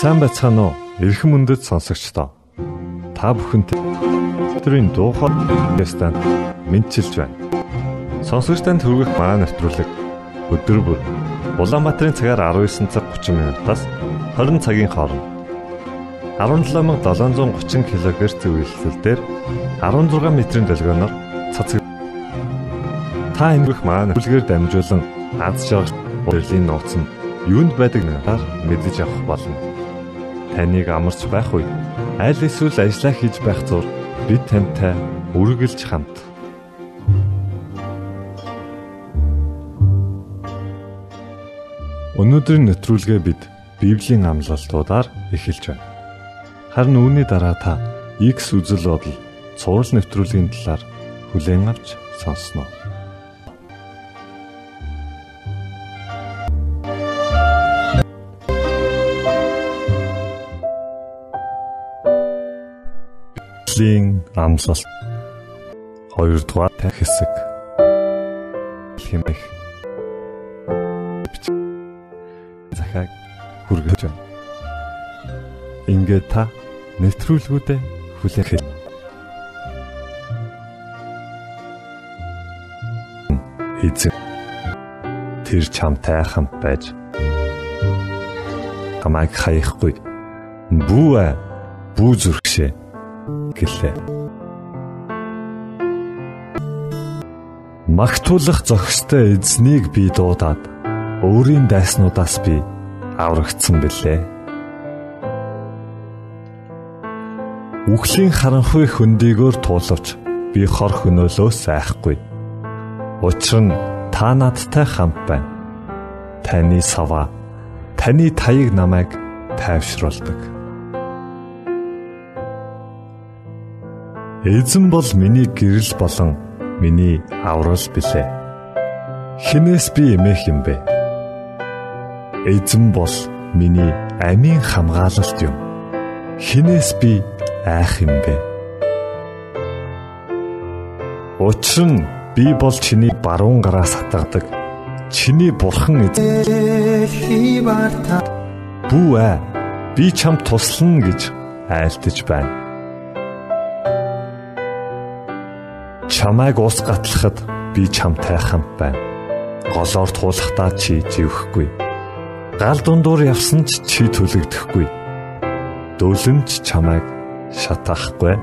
Сайн бацхан уу? Эрхэм мөндөд сонсогчдоо. Та бүхэнтэй өдрийн дуу хоолойстан мэдчилж байна. Сонсогч танд хүргэх маань нэвтрүүлэг өдөр бүр Улаанбаатарын цагаар 19 цаг 30 минутаас 20 цагийн хооронд 17730 кГц зөвлөлтөөр 16 метрийн долгионоор цацаг та эмгэх маань бүлгээр дамжуулан аз жаргал Берлийн нууц нь юунд байдаг надаар мэдэж авах болно. Таныг амарч байх үед аль эсвэл ажиллаа хийж байх зур бид тантай үргэлж хамт. Өнөөдрийн нэвтрүүлгээ бид Библийн амлалтуудаар эхэлж байна. Харин үүний дараа та X үзэл бодол цуврал нэвтрүүлгийн талаар хүлээн авч сонсноо. Библийн амлалт 2 дугаар хэсэг. Хэмэх захаг хүргэж байна. Ингээд та нэвтрүүлгүүдэд хүлээх эзэн. Тэр чамтай хамт байж. Тамайг хаяхгүй бүү бүү зүрхшээ гэлээ. Магтуулах зохистой эзнийг би дуудаад өөрийн дайснуудаас би аврагдсан бэлээ. Үхлийн харанхуй хөндийгөөр туулавч би хор хөнөөлөөс айхгүй. Учир нь та надтай хамт байна. Таны сава, таны таяг намайг тайвшруулдаг. Эзэн бол миний гэрэл болон миний аврал билээ. Хинээс би эмээх юм бэ? Эзэн бол миний амийн хамгаалалт юм. Хинээс би айх юм бэ? Учир нь би бол чиний баруун гараас хатгадаг. Чиний бурхан эзэн. Бүү ээ. Би чамд туслана гэж айлтж байна. Чамайг ус гатлахад би чамтай хамт байна. Голоор туулахдаа чи живхгүй. Гал дундуур явсан ч чи түлэгдэхгүй. Дөлөн ч чамайг шатаахгүй.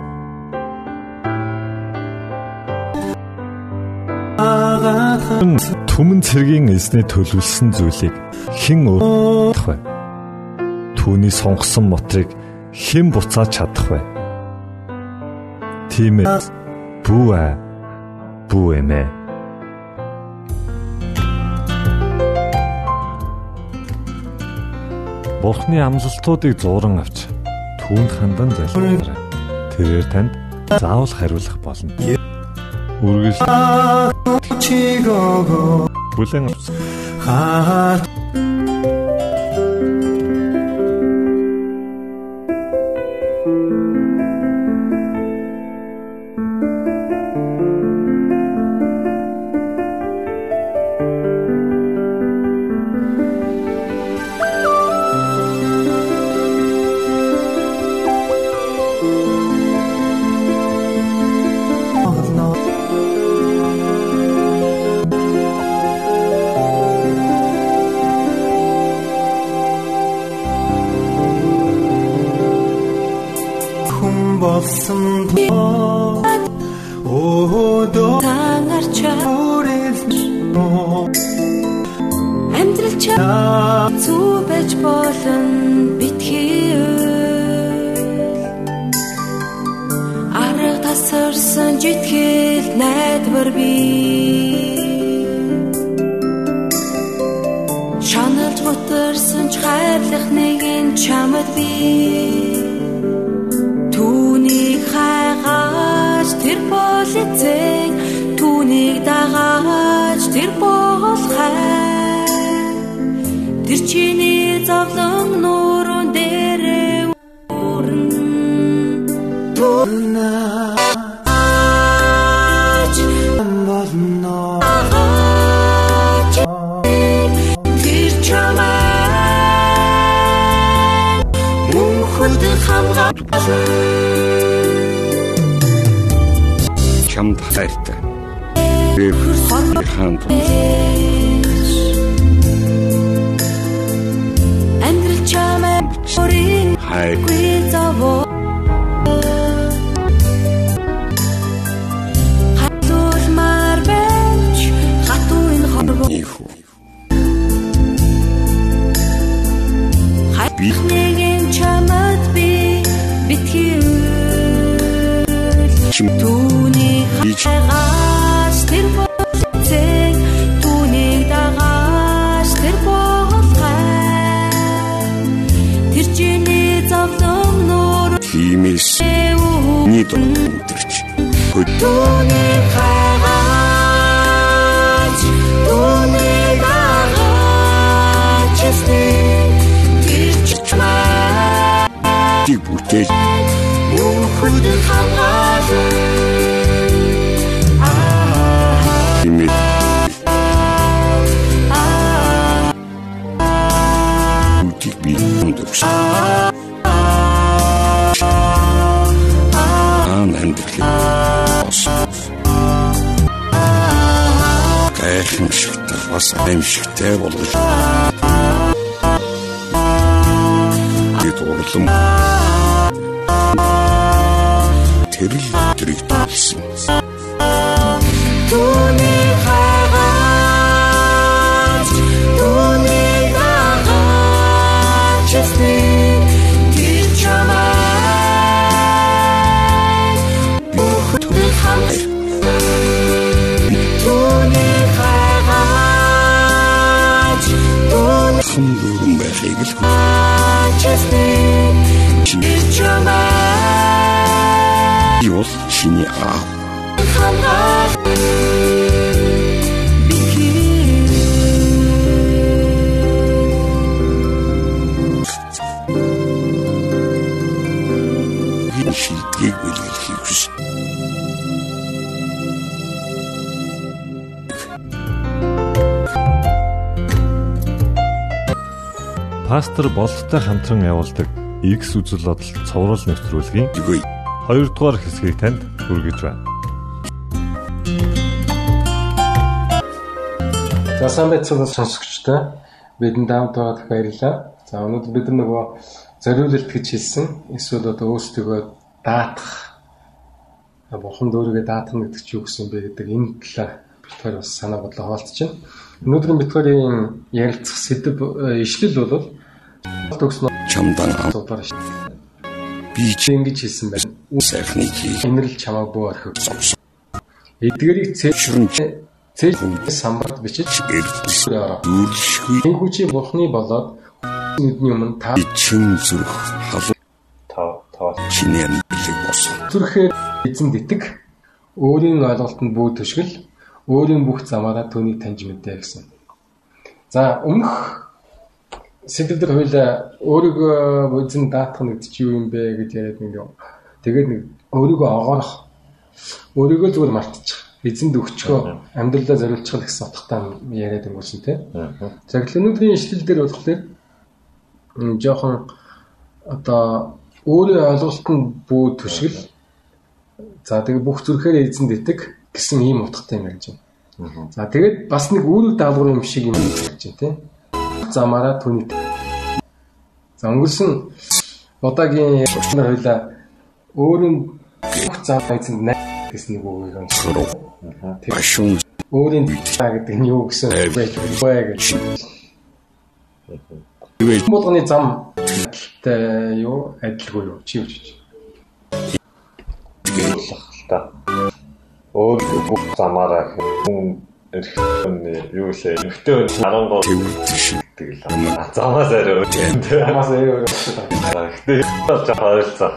Түмэн цэргийн эзний төлөвлөсөн зүйлийг хэн өөрөх вэ? Түүний сонгосон мотрыг хэн буцааж чадах вэ? Тийм ээ бүү ээ бүү эмээ Бурхны амлалтуудыг зууран авч түүнд хандан залбираа. Тэрээр танд заавал хариулах болно. Үргэлж чигого бүлэн хаа Өнгөрсөн ч хайрлах нэгэн чамд би. Түүнийг хайгаж тэр бол эцэг Түүнийг дагаж тэр бол хай Тэр чиний зовлон нуур хаанд Амьдрал чамаа өрийн хайр завоо хатуулмаар байж хатуун хорвоо их би нэгэн чамд би битгий чим. Түүний Би ни дөрч хөд түүнийг хагаж түүнийг дагаж тэр чамаа амьдрал гайхамшигтай бас аимшигтай болгож бид урлам тэрл өдрийг төлсөн түүнийг хагаж байхыг л Чэсний тэр чамаа би бол чиний аав Пастор болттой хамтран явуулдаг X үзэл бодол цовруул нэвтрүүлгийн Үгүй 2 дугаар хэсгийг танд хүргэж байна. За сайн байцгаана сонсогчдоо. Бидэнд хамт байгаад баярлалаа. За өнөөдөр бид нар нөгөө зориулалт гэж хэлсэн. Эсвэл одоо өөрсдөө даатах бурхан дөөргөө даатах гэдэг чи юу гэсэн бэ гэдэг энэ талаар битгаар бас санаа бодлоо хаалцж байна. Өнөөдрийн биткарын ярилцах сэдв э, ишлэл бол төгснө чамдан аав зургаар би чи ингэж хэлсэн байна. сайхныг хий. Инэрл чамааг буу орхив. Эдгэрийг цэвэрэн цэвэр самбарт бичиж дүүрлшгүй Тэнгүүчи бурхны болоод нүдний өмнө та чин зүрх халуун Тав тав чиний амьдралыг босон. зүрхээр эзэн дитэг өөрийн ойлголтод бүү төшгөл өөрийн бүх замаараа түүнийг таньж мэдээ гэсэн. За өмнөх сэдвээр хоёлаа өөрийгөө эзэн даатах нэг чи юу юм бэ гэж яриад нэг юм. Тэгээд нэг өөрийгөө огоорох өөрийгөө зүгээр мартчих. Эзэнд өгчгөө амьдралдаа зориулчих гэсэн утгатай яриад өнгөрсөн тийм. За гэхэл өнөөдрийн ишлэл дээр болохоор жоохон одоо өөрийн ойлголтод бүү төшгөл за тэгээ бүх зүрхээр эзэн дитэг гэсэн ийм утгатай юм ярьж байна. За тэгээд бас нэг үүрэг даалгавар юм шиг юм ярьж байна тийм. Замаараа түүний. За өнгөрсөн удаагийн нар хоёлаа өөрийн бүх зам эзэнд най гэсэн нэг үгийг онцлоо. Башун Өөрийн цаа гэдэг нь юу гэсэн байж вэ? гэж. Болгоны зам адилтай юу? Адилгүй юу? Чи юу гэж. та. Өөр бүх замаараа хүн эрхтний юу лээ. Эрхтээ 13 тэвэрдэг шиг гэдэг л. Замаас арай Тийм. Ямаас аяа Гэхдээ болж харилцаа.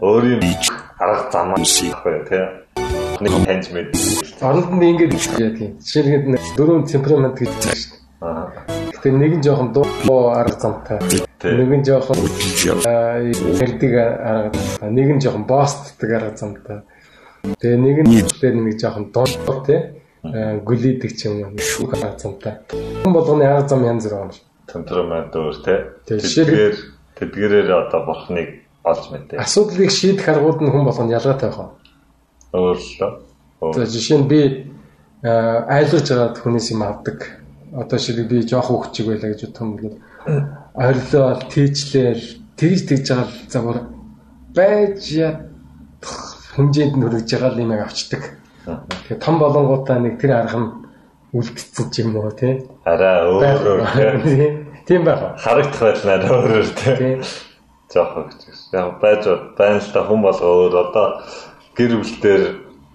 Өөрийн арга замаа шиг байхгүй тий. Нэг таньж мэд. Оронд нь ингэж яа тийм. Жишээлбэл нэг дөрвөн темперамент гэж байна шүү дээ. Гэтэ нэг нь жоохон дуу арга замтай. Нэг нь жоохон ярддаг арга замтай. Нэг нь жоохон боостдаг арга замтай. Тэгээ нэг нь дээр нэг жоохон донтор тий. Гүлийдэг ч юм уу шүүх замтай. Хүн болгоны арга зам янз бүр байна. Темперамент өөр. Тий, Тэдгээр тэдгээрээр одоо бурхныг олж мэдээ. Асуудлыг шийдэх аргууд нь хүн болгонд ялгаатай байх уу? Өөрлөө. За жишээ нь би э, айлгаж байгаад хүнээс юм авдаг. Одоо шиг би жоох хөвчөг байлаа гэж бодох юм бол орилоо тийчлээл тэгж тэгж байгаа л загвар байж ядах хэмжээнд нь хүрэж байгаа л юм авчдаг. Тэгэхээр том болонгуудаа нэг тэр арга нь үлдсэн ч юм уу тий. Араа өөр өөр тий. Тийм байх. Харагдах байдлаар өөрөөр тий. Жоох гэж. Яг байж байна л та хүн болго өөр одоо гэр бүлээр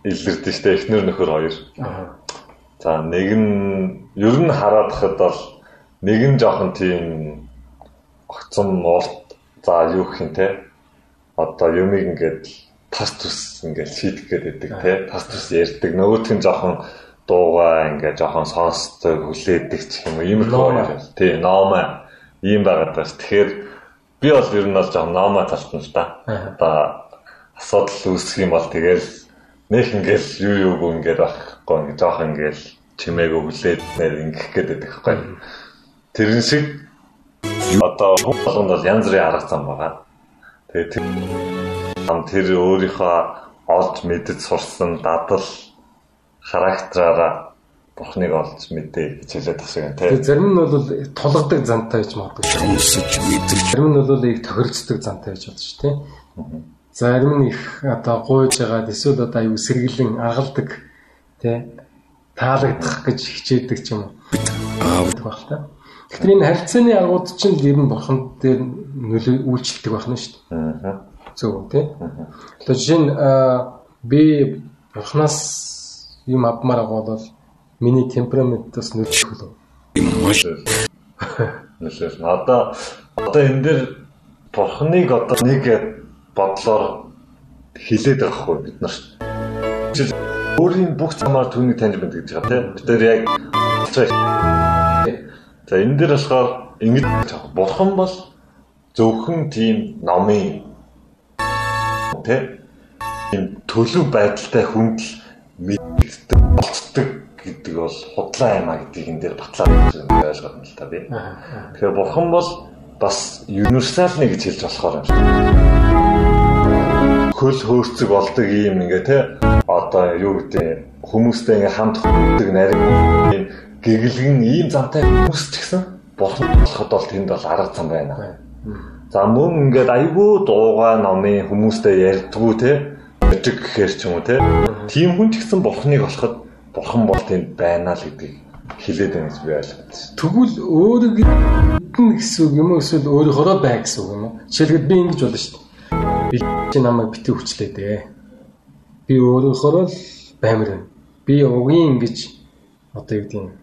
илэрдэж штэ эхнэр нөхөр хоёр. Аа. За нэг нь ер нь хараад хахад бол нэг нь жоохон тийм огцом уурт за юу гэх юм те одоо юмыг ингээд тас тус ингээд шийдэх гээд байдаг те. Тас тус ярьдаг. Нөгөөх нь жоохон дуугаа ингээд жоохон сонсдог хүлээдэг ч юм уу. Ийм хоёр. тий ноомаа ийм байгаад байна тэгэхээр би бол ер нь бол жоохон ноомаа талт нь л да. Одоо асуудал үүсэх юм бол тэгэл нэх ингээл юу юуг ингээд байхгүй. Ингээд жоох ингээл чимээгүй хүлээд нэр ингэх гээд байдаг байхгүй. Тэрэн шиг одоо болгонд бол янз бүрийн арга зам байгаа. Тэгээ тэр өөрийнхөө олж мэдэж сурсан дадал характераараа бурхныг олж мэдээ гэж хэлээд тасаг юм Тэгээ тий. зарим нь бол тулгадаг зантай гэж магадгүй. Сонсож мэдэрч Зарим нь бол их тохирцдог зантай гэж бодож шүү, тий. Зарим нь их одоо гуйж байгаад эсвэл одоо аюу сэргэлэн аргалдаг тий таалагдах гэж хичээдэг ч юм уу. аав байх та. Тэгэхээр энэ харилцааны аргууд чинь ер нь бурхан дээр нөлөө үйлчлдэг байх нь шүү дээ. Аа. Зөв тий. Одоо жишээ нь би бурханаас юм авмаар байгаа бол миний темпераментаас нөлөөлөх үү? маш Нөлөөлнө. Одоо одоо энэ дээр бурхныг одоо нэг бодлоор хилээд байгаа хгүй бид нар. Өөрийн бүх замаар түүнийг таньж мэддэг гэж байгаа тийм. Бид нар яг За энэ дээр болохоор ингэж бурхан бол зөвхөн тийм номын тийм энэ төлөв байдалтай хүнд л мэддэг болцдог гэдэг бол худлаа юм а гэдгийг энэ дээр батлаад ойлгоод байна л та би. Тэгэхээр бурхан бол бас универсалны гэж хэлж болохоор юм шиг. Хөл хөөцөг болдог юм ингээ те одоо юу гэдэг хүмүүстэй ингээ хамт хөлдөг нарийн ийм гэгэлгэн ийм замтай хүмүүс ч гэсэн бурхан болоход бол тэнд бол арга зам байна. За мөн ингээд айгүй дуугаа номын хүмүүстэй ярьдгүү те мэдэг гэхэр ч юм уу те. Тийм хүн ч гэсэн бурхныг болоход бурхан бол тэнд байна л гэдгийг хэлээд байна гэж би ойлгож. Тэгвэл өөрөө гидэн гэсэн үг юм уу эсвэл өөрийнхөө бай гэсэн үг юм уу? Жишээлбэл би ингэж болно шүү дээ. Би чи намайг битгий хүчлээ дээ. Би өөрийнхөө л баймар байна. Би угийн ингэж одоо юу гэдэг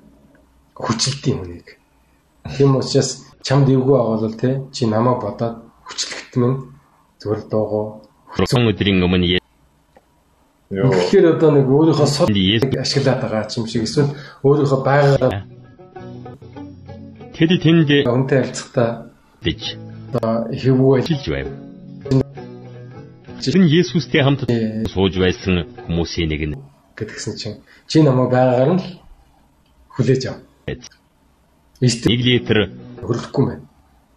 хүчлэлтийн хүнийг. Тийм учраас чамд эвгүй бол те чи намайг бодоод хүчлэгт минь зүгээр дуугаа. Сон өдрийн өмнө Тэгэхээр одоо нэг өөрийнхөө Есүс ашиглаад байгаа юм шиг эсвэл өөрийнхөө байгалаа тэд тэнд үнтэй харилцахдаа дэж одоо хэвгүй жилж байв. Чин Есүстэй хамт сууж байсан хүмүүсийн нэг нь гэдгсэн чинь чи намайг байгаагаар нь л хүлээж ав. Ийст нэг литр хөрөхгүй юм байна.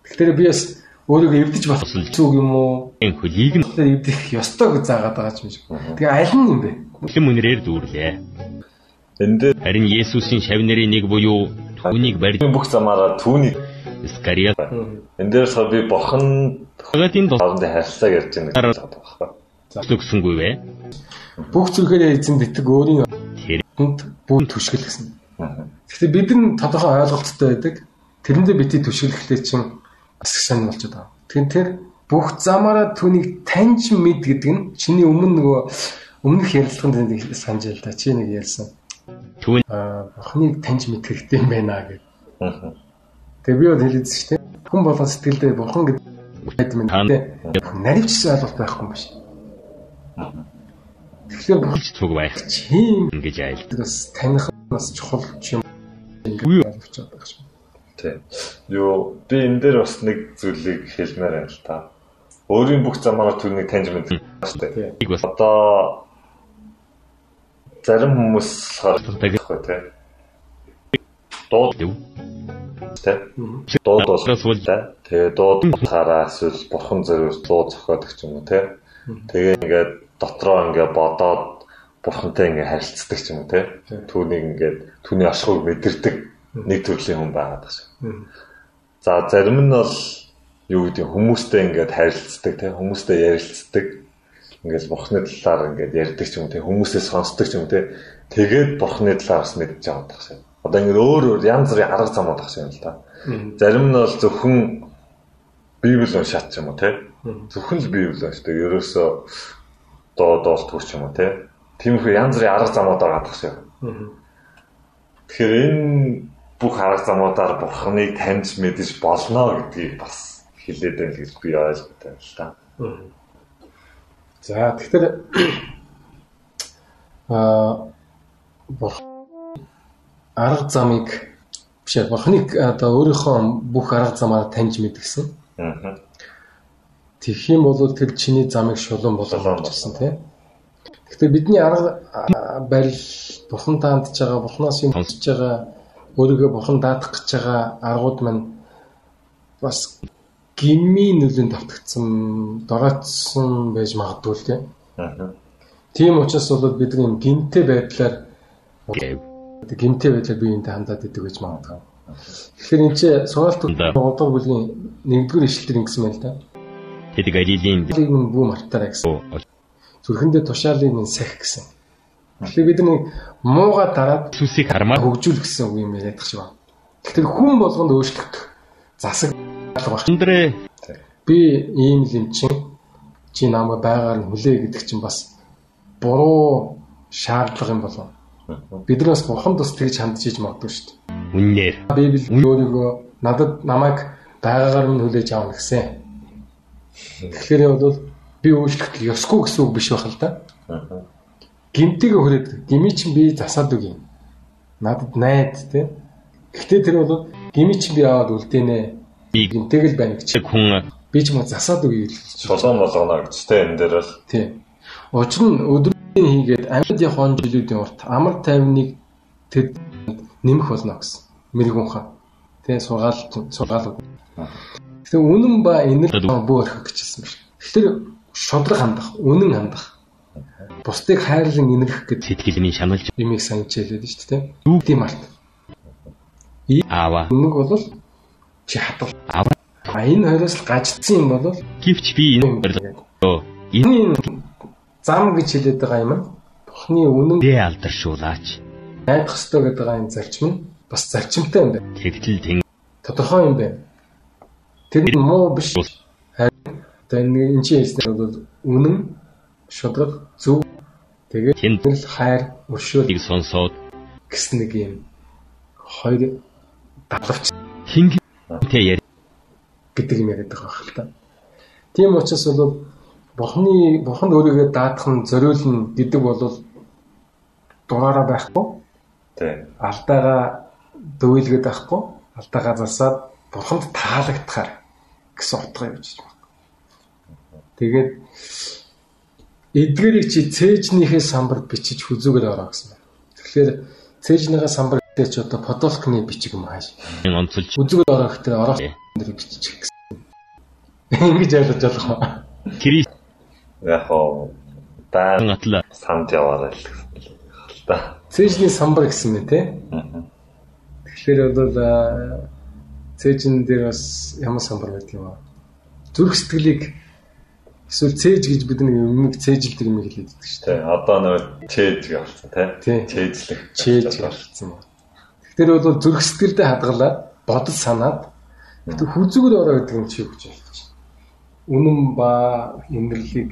Тэгэхээр би бас өөрийгөө эвдэж болох зүг юм уу? хөлийг нь эвдэх ёстой гэж заагаад байгаа юм шиг. Тэгээ аль нь юм бэ? хүлэм үнрээр дүүрлээ. энэ дээр Харин Есүсийн шавнырын нэг буюу түүнийг барьж бүх замаараа түүний Скариат энэ дээр би бурхан гатын хоорондын харилцааг ярьж байгаа гэж байхгүй. тусгсангүй вэ? Бүх зүрхээрээ эзэн битэг өөрийн Тэр хүнд бүр түшгэл гэсэн. Гэхдээ бид нь тодорхой ойлголттой байдаг. Тэрэндээ бити түшгэлэхлээр чинь бас их сайн болчиход байгаа. Тэгэхээр бүх замаараа түүнийг таньж мэд гэдэг нь чиний өмнө нөгөө өмнөх ярилцлаганд нэг санаж байл та чи нэг ярьсан. түүн Аа бурхныг таньж мэд хэрэгтэй юм байна. Аа. Тэгээ би бол хэлээдсэн шүү дээ. Хүн болгон сэтгэлдээ бурхан гэдэг юм дээ. Наривчсан ойлголт байхгүй юм биш. Тэгэхээр ч цуг байх чинь ингэж айл. бас таних бас чухал юм ингэж ойлгож байгаа юм. Тийм. Юу би энэ дээр бас нэг зүйлийг хэлмээр байна л та. Өөрийн бүх замаараа түүнийг таньж дээ. Нэг бас Одоо зарим хүмүүс Таг- байхгүй тийм. Дууд дэв. тэ. Дууд бол та. Тэгээ дууд хараа эсвэл бурхан зориулж дуу зохиодог ч юм уу тэ. Тэгээ ингээд дотроо ингээд бодоод бурхантай ингээд харилцдаг ч юм уу тэ. Түүнийг ингээд түүний ашгыг мэдэрдэг нэг төрлийн хүн байгаад байна. За зарим нь бол юу гэдэг хүмүүстэй ингээд харилцдаг тэ хүмүүстэй ярилцдаг ингээд бурхны талаар ингээд ярьдаг ч юм уу тэ хүмүүсээ сонсдог ч юм тэ тэгээд бурхны талаар бас мэдж аваад тах шээ. Одоо ингээд өөр өөр янз бүрийн арга зам удах шээ л да. Зарим нь бол зөвхөн Библи уншаад ч юм уу тэ зөвхөн л Библи уншдаг. Ерөөсөө доо доолтгүй ч юм уу тэ. Тиймэрхүү янз бүрийн арга замууд байгаа тах шээ. Тэгэхээр энэ бүх арга замуудаар бурхныг таньж мэдэж болно гэдгийг бас хэлээд байна гэж би ойлготой байна л та. За тэгэхээр аа бурхан арга замыг биш бурхныг одоо өөрийнхөө бүх арга замаараа таньж мэдгсэн. Аа. Тэгэх юм бол тэр чиний замыг шулуун болгоно гэсэн тийм. Тэгэхээр бидний арга барил бурхан таандж байгаа, бурханаас юм хүсэж байгаа, өөрийгөө бурхан даатгах гэж байгаа аргууд маань бас гими нөлөөнд автагдсан, дороотсон байж магадгүй л тийм. Аа. Тийм учраас бол бид нэг юм гинтэй байдлаар гинтэй байдлаар биеинтэй хандаад идэг гэж магадгүй. Тэгэхээр энэ чинь сургаалт удаа бүлгийн нэгдүгээр ишлэлтэр ингэсэн байна л да. Тэд Галилийн бүү мартаарай гэсэн. Зүрхэндээ тушаалыг нь сах гэсэн. Тэгэхээр бид нэг мууга дараад сүсийг хармаар хөгжүүл гэсэн үг юм яриад шиг байна. Тэгэхээр хүн болгонд өөрчлөгдөх засаг баг. өндрөө Би ийм л юм чинь чи намайг байгаар нь хүлээ гэдэг чинь бас буруу шаардлага юм болов. Бид нар бас тэгж хандж иж магадгүй шүү дээ. үннээр Библи өөрийгөө надад намайг байгаагаар нь хүлээж авна гэсэн. Тэгэхээр бол би өөрчлөлт ёсгүй гэсэн үг биш байх л да. Гимтэйгээ хүрээд гими чинь би засаад үг юм. Надад найд те. Гэхдээ тэр бол гими чинь би аваад үлдээнэ. би Гимтэйг л байна гэж. хүн Би ч мөн засаад үг хэлж. Шулуун болгоно гэж тэ энэ дээр бол Тий. Учир нь өдрийн хийгээд амьд явах жилүүдийн урт амар тайвныг тэд нэмэх болно гэсэн. Мэргүн хаан. Тий сургаал сургаалууд. Тэгэхээр үнэн ба инэр бөө орхих гэжсэн байна. Тэгэхээр шодрог хандах, үнэн хандах. Бусдыг хайрлан инэрх гэдэг сэтгэлний шаналж юмыг сайн хичээлээд шүү дээ. Юу тийм арт. аава Үнэг бол чи хатал. аава А энэ хоёроос л гажцсан юм бол гівч би энэ барилгоо энэ зам гэж хэлээд байгаа юм. Бухны үнэн дэ алдаршуулаач найдах ёстой гэдэг энэ зарчим нь бас зарчимтай юм байна. тэгтэл тэн Тодорхой юм байна. Тэр нь муу биш. Харин одоо энэ чинь хэлснээр бол үнэн шудраг зөв тэгээд тэнд л хайр өршөөл ийг сонсоод гэсэн нэг юм хоёр давлавч хингэ яри гэдэг юм яриад байгаа хэрэг та. Тийм учраас бол Бурхны Бурхан өөрийгөө даадах нь зориулна гэдэг бол дураараа байхгүй тэ. алдаагаа дөвөлгöd байхгүй алдаагаа засаад бурханд таалагдахаар гэсэн утга явж байна. Тэгээд эдгэрийг чи цээжнийхээ самбарт бичиж хүзүүгээр ороо гэсэн байна. Тэгэхээр цээжнийхээ самбар гэдэг чи одоо подолкны бичиг юм ааш. онцолж Үзүүгээр ороо гэхээр ороо дээр бичих гэсэн. Ингэж ойлгож болох уу? Крист Яг оо даан атла санд яваарай л гэсэн л та. Цээжний самбар гэсэн мэ те. Тэгэхээр бол аа, цээжин дээр бас ямар самбар байдаг юм аа. Зүрх сэтгэлийг эсвэл цээж гэж бид нэг юмыг цээжилдэг юм хэлээд байдаг шүү Тэ. Одоо чээж явуулсан тэ. Тий. Дээ. Чээж гарцсан юм. Тэгэхээр бол зүрх сэтгэлдээ хадгалаад бодож санаад тэр хүзүүгээр ороо гэдэг юм чи юу гэж хэлж байна. Үнэн ба инэрлийг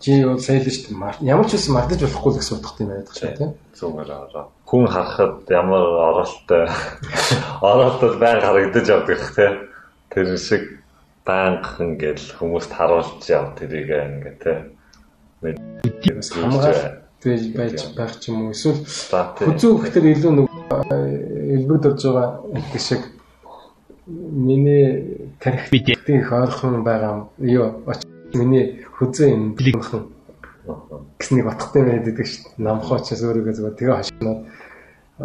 чи бол сая л шүү дээ. Мар- Ямар ч үсэн мартаж болохгүй л гэсэн утгатай юм байдаг шүү тийм. Зүгээр ороо. Хүн харахад ямар оролттой оролтод байн харагдаж явдаг тэ. Тэр шиг банк ингээл хүмүүст харуулж яв тэрийг ингээ тэ. Бас хамгаалалт байж байх ч юм уу эсвэл За тэ. Хүзүү гэхээр илүү нэг элбэгд орж байгаа гэх шиг миний тарих бид их ойрхон байгаа юу оч миний хүзээ юм билгхэн гэснийг батхтай байдаг шүү дээ. Намхаа учраас өөрийгөө зүгээр тэгээ хашнаад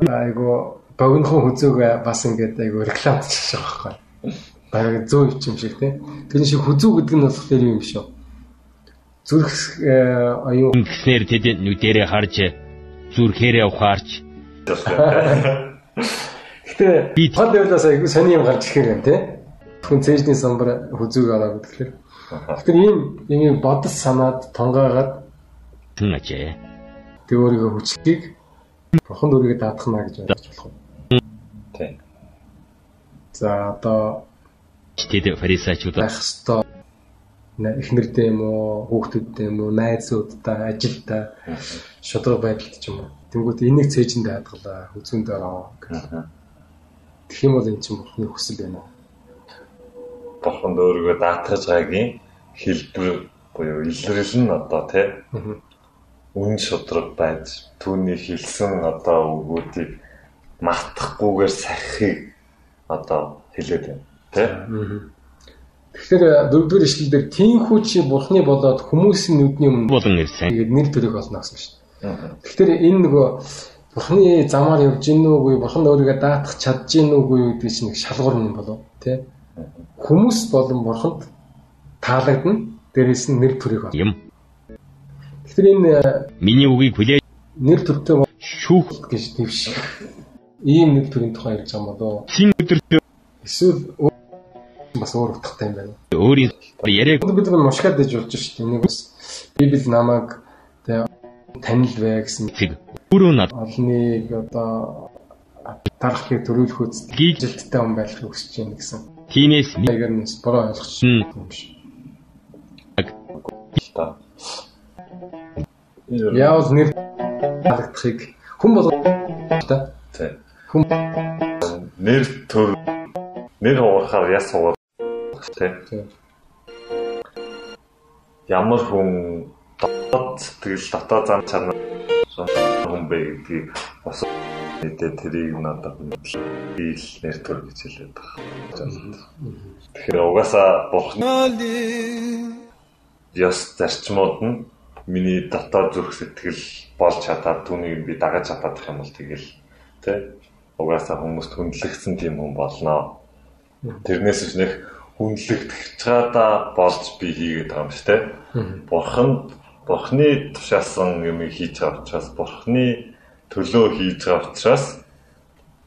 айгу богинохон хүзүүг бас ингээд айгу рекламчлж байгаа байхгүй. Бараг зөө юм шиг тий. Тэр шиг хүзүү гэдэг нь болохоор юм шүү. Зүрх э, оюун Гэснээр тэд нүдэрээ харж зүрхээрээ ухаарч Гэтэ тод явлаас айгу сони юм гарч ирэхээр юм тий. Хүн цээжний самбар хүзүүг аваад тэгэхээр. Тэгэхээр ийм ийм бодол санаад тонгоогаад тэн ажээ. тэг өөрийгөө хүчлэгийг бурхан өөрийгөө даатгана гэж ойлгож болох юм. Тийм. За одоо Тэд фарисеучуд байх ёстой нэ- их нэртэй юм уу, хүүхдүүдтэй юм уу, найзуудтай, ажилтай, шудраг байдалд ч юм уу. Тэнгүүд энийг цээжиндээ хадгалаа, хүзүүндээ ороо гэх. Тэгэх юм бол эн чинь бурхны хүсэл байна. Бурханд өөрийгөө даатгаж байгаагийн хэлбэр буюу илрэл нь одоо тий үн шудраг байж түүний хэлсэн одоо үгүүдийг мартахгүйгээр сахихыг одоо хэлээд байна тий Тэгэхээр дөрөвдүгээр ишлэлдэр тийхүү чи бурхны болоод хүмүүсийн нүдний өмнө болон ирсэн. тэгээд нэр төрөг олно гэсэн шүү дээ. Тэгэхээр энэ нөгөө бурхны замаар явж гин нүггүй бурхан өөрийгөө даатах чадж гин нүггүй гэдэг чинь шалгуур юм болов тий. Хүмүүс болон бурханд таалагдана. Дээрээс нь нэр төрөг олно. Юм. Тэгэхээр энэ э, Миний үгийг хүлээж нэр төртэй шүүх гэж дэвш. Ийм нэр төрийн тухай ярьж байгаа юм болоо. син өдөр Эсвэл бас өөр утгатай юм байна. өөрийн яриаг Бид бид мушгаад дэж болж шүү дээ. Энийг бас Библи намайг тэ танил бай гэсэн өөрөө над олныг одоо дарахыг төрүүлэх үст Гийг- жилттэй хүн байх хүсэж байна гэсэн. тинээс нэг Аягаар нь буруу ойлгоч Хм. юм та. Яавал нэр харагдахыг хүн бол та. Хүм. нэр төр нэр хугарахаар яс хугар тий. Ямар хүн дотоод сэтгэл дотоод зам чанар хүн бэ гэдгийг бас мэдээ тэрийг надад бийл нэр төр гэж хэлээд байна. Тэгэхээр угаасаа бурхны ёс зарчмууд нь миний дотоод зүрх сэтгэл болж чадаад түүнийг би дагаж чадах юм бол тэгэл тий угаасаа хүмүүст хүндлэгдсэн тийм хүн болно. Тэрнээс ч нэг хүндлэгдэх чаада болж би хийгээд байгаа юм шүү дээ. Бурхан Бурхны тушаасан юм хийж байгаа учраас Бурхны төлөө хийж байгаа учраас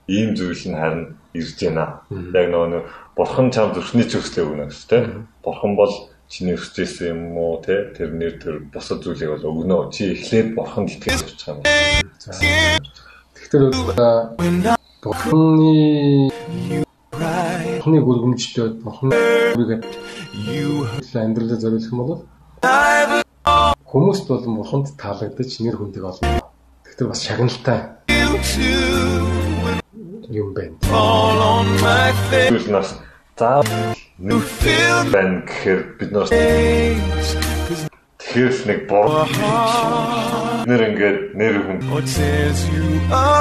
ийм зүйл нь харин ирж байна. Яг нөгөө нэг Бурхан чам зүрхний ч өслөө өгнө шүү дээ. Бурхан бол чиний өсчээсэн юм уу те тэрнэр тэр босод зүйлийг бол өгнө. Чи эхлээд Бурханд итгэж байгаа юм. Тэгэхээр бурхны бурхны гүргэмжлээд бурхны үргээд амьдралаа зориулах юм бол хүмүүст болон бурханд таалагдаж нэр хүндэг олно. Тэгэхээр бас шагналтай юм байна. Зүйл нас заа байна гэхээр бид нар тэгэхээр нэг бор нэр ингээд нэр хүн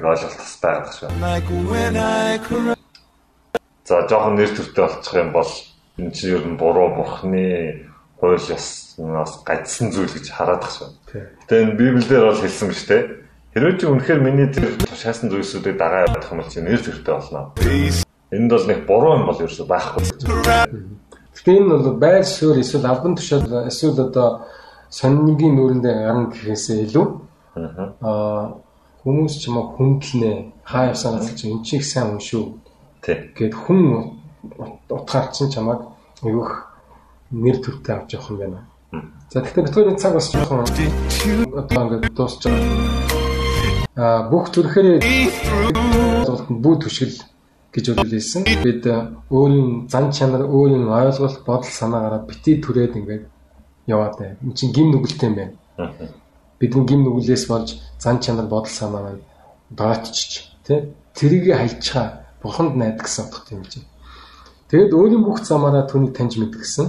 ойлголт бас байдаг шүү. За жоохон нэр төртэй болчих юм бол энэ чинь ер нь буруу бурхны хууль ёснаас гажсан зүйл гэж хараадах шүү. Гэтэ энэ Библиэлд бол хэлсэн биз дээ. Хэрвээ чи үнэхээр миний тэр шаасан зүйлсүүдийг дагаа явах юм бол чи нэр төртэй болно. Энд бол нэг буруу юм бол ерөөсөй байхгүй. Гэхдээ энэ бол байр суурь эсвэл албан тушаал эсвэл одоо сонингийн нүүрэндээ гарна гэхээсээ илүү аа хүмүүс ч юм уу хүндлэнэ хаа явсанаас чи энэ чих сайн хүн шүү Гэд хүн утгаар чинь чамайг айгүйх нэр төртэй авч явах юм байна. За тэгэхээр бидний цаг бас жоохон одоо ингээд дуусч байгаа. Аа бүх зүрхээрээ бүү түшгэл гэж үлээсэн. Бид өөрийн зан чанар, өөрийн ойлголт, бодол санаагаараа бити түрээд ингээд яваад байна. Энд чинь гим нүгэлтэй юм байна. Бидний гим нүглээс болж зан чанар, бодол санаа маань доотчч тий тэрийг хайчгаа бурханд найд гэсэн утгатай юм чинь. Тэгэд өөрийн бүх замаараа түүнийг таньж мэдгэсэн.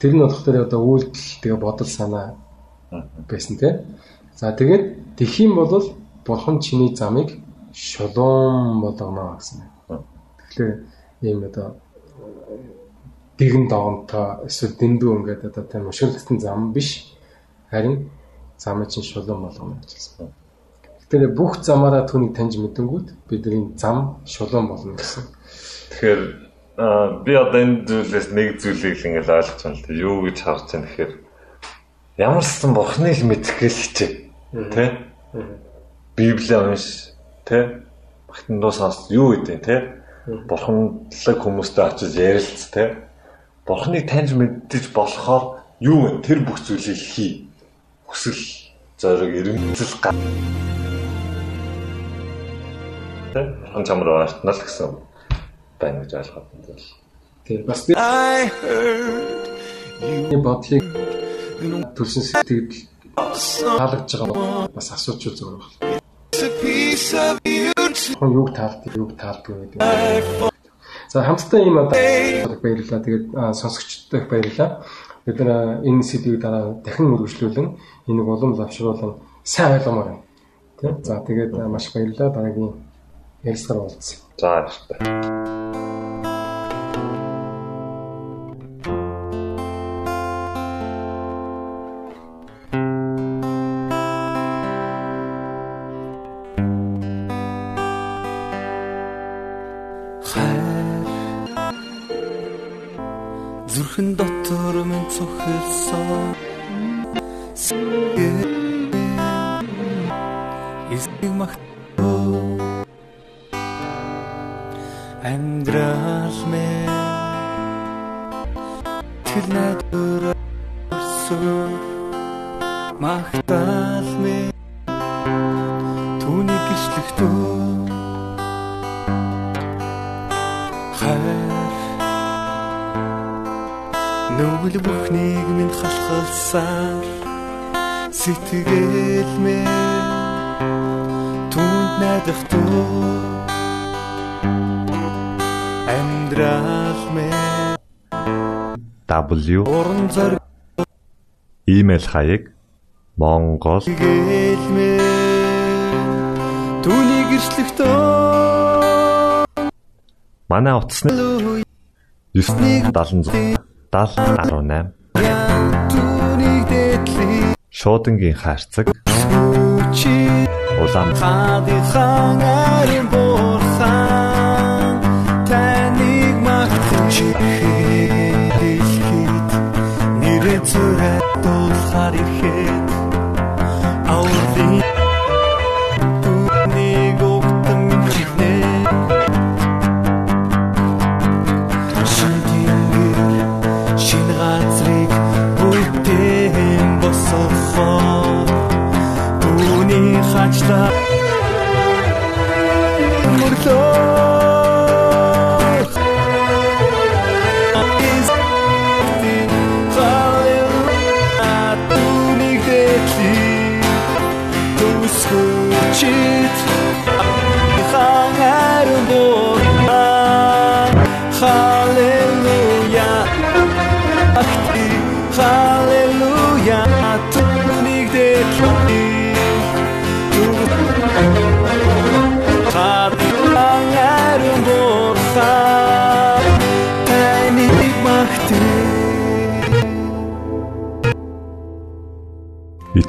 Тэр нь болохоор одоо үйлдэл тэгээ бодол санаа байсан тий. За тэгээд тэх юм бол бурхан чиний замыг шулуун болгоно гэсэн. Тэгэхээр ийм одоо дэгэн доомтой эсвэл дэндүү ингээд одоо тийм уширлтын зам биш харин замыг чинь шулуун болгоно гэж хэлсэн. Тэгэхээр бүх замаараа түүнийг таньж мэдэнгүүт бидний зам шулуун болно гэсэн. Тэгэхээр би одоо энэ зүйлээс нэг зүйлийг л ингээл ойлгож байна л да. Юу гэж харж байна гэхээр ямар ч сан бурхныг мэдхгээл хичээ. Тэ? Библийг унш, тэ? Багтан дуу сонс юу гэдэг тэ? Бурханлаг хүмүүстэй очиж ярилц, тэ? Бурхныг таньж мэддэж болохоор юу вэ? Тэр бүх зүйлийг хий. Хүсэл, зориг, эрмэлзэл га. Тэ? Бурхан чамруу артнаа л гэсэн байна гэж ойлгоод байна л. Тийм бас би бодлыг төрсөн сэтгэл таалагдж байгаа бас асууж үзэх байна. Хон юг таалдаг, юг таалдаг гэдэг. За хамтдаа ийм одоо баярлалаа. Тэгээд сонсогчдод баярлалаа. Бид нар энэ сэдвийг дараа дахин үргэлжлүүлэн энийг улам завшруулан сайн ойлгомоор байна. Тэ? За тэгээд маш баярлалаа. Дараагийн ярилцгаар уулзъя. За баярлалаа. зүрхэн дотор минь цохилсон Эсэг магтуу Амдрал мэ Тэр надад орсон Магтаал мэ Түүний гишлэгтөө хайр. Нүгэл бүхнийг минь халахалсаар сэтгэл мэ түнд найдах туу амьдрал мэ W уран зориг имэйл хаяг монгол гэл мэ түүний гэрчлэгтөө манай утасны 976 7018 түүний дэтлий шуудангийн хайрцаг чи улаан хадихан арин борхан магтаж хэлхийд нэрээ зүрэ дуулахар ихэд аурлын you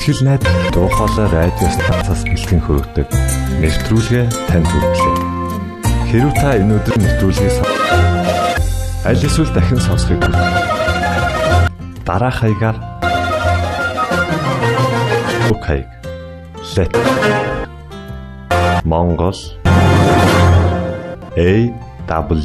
Итгэл найд дуу хоолой радио станцаас бэлтгэн хөрөгдөг нэвтрүүлгээ танд хүргэлээ. Хэрв та энэ өдөр нэвтрүүлгийг аль эсвэл дахин сонсохыг дараах хаягаар. Хаяг let Монгол. A W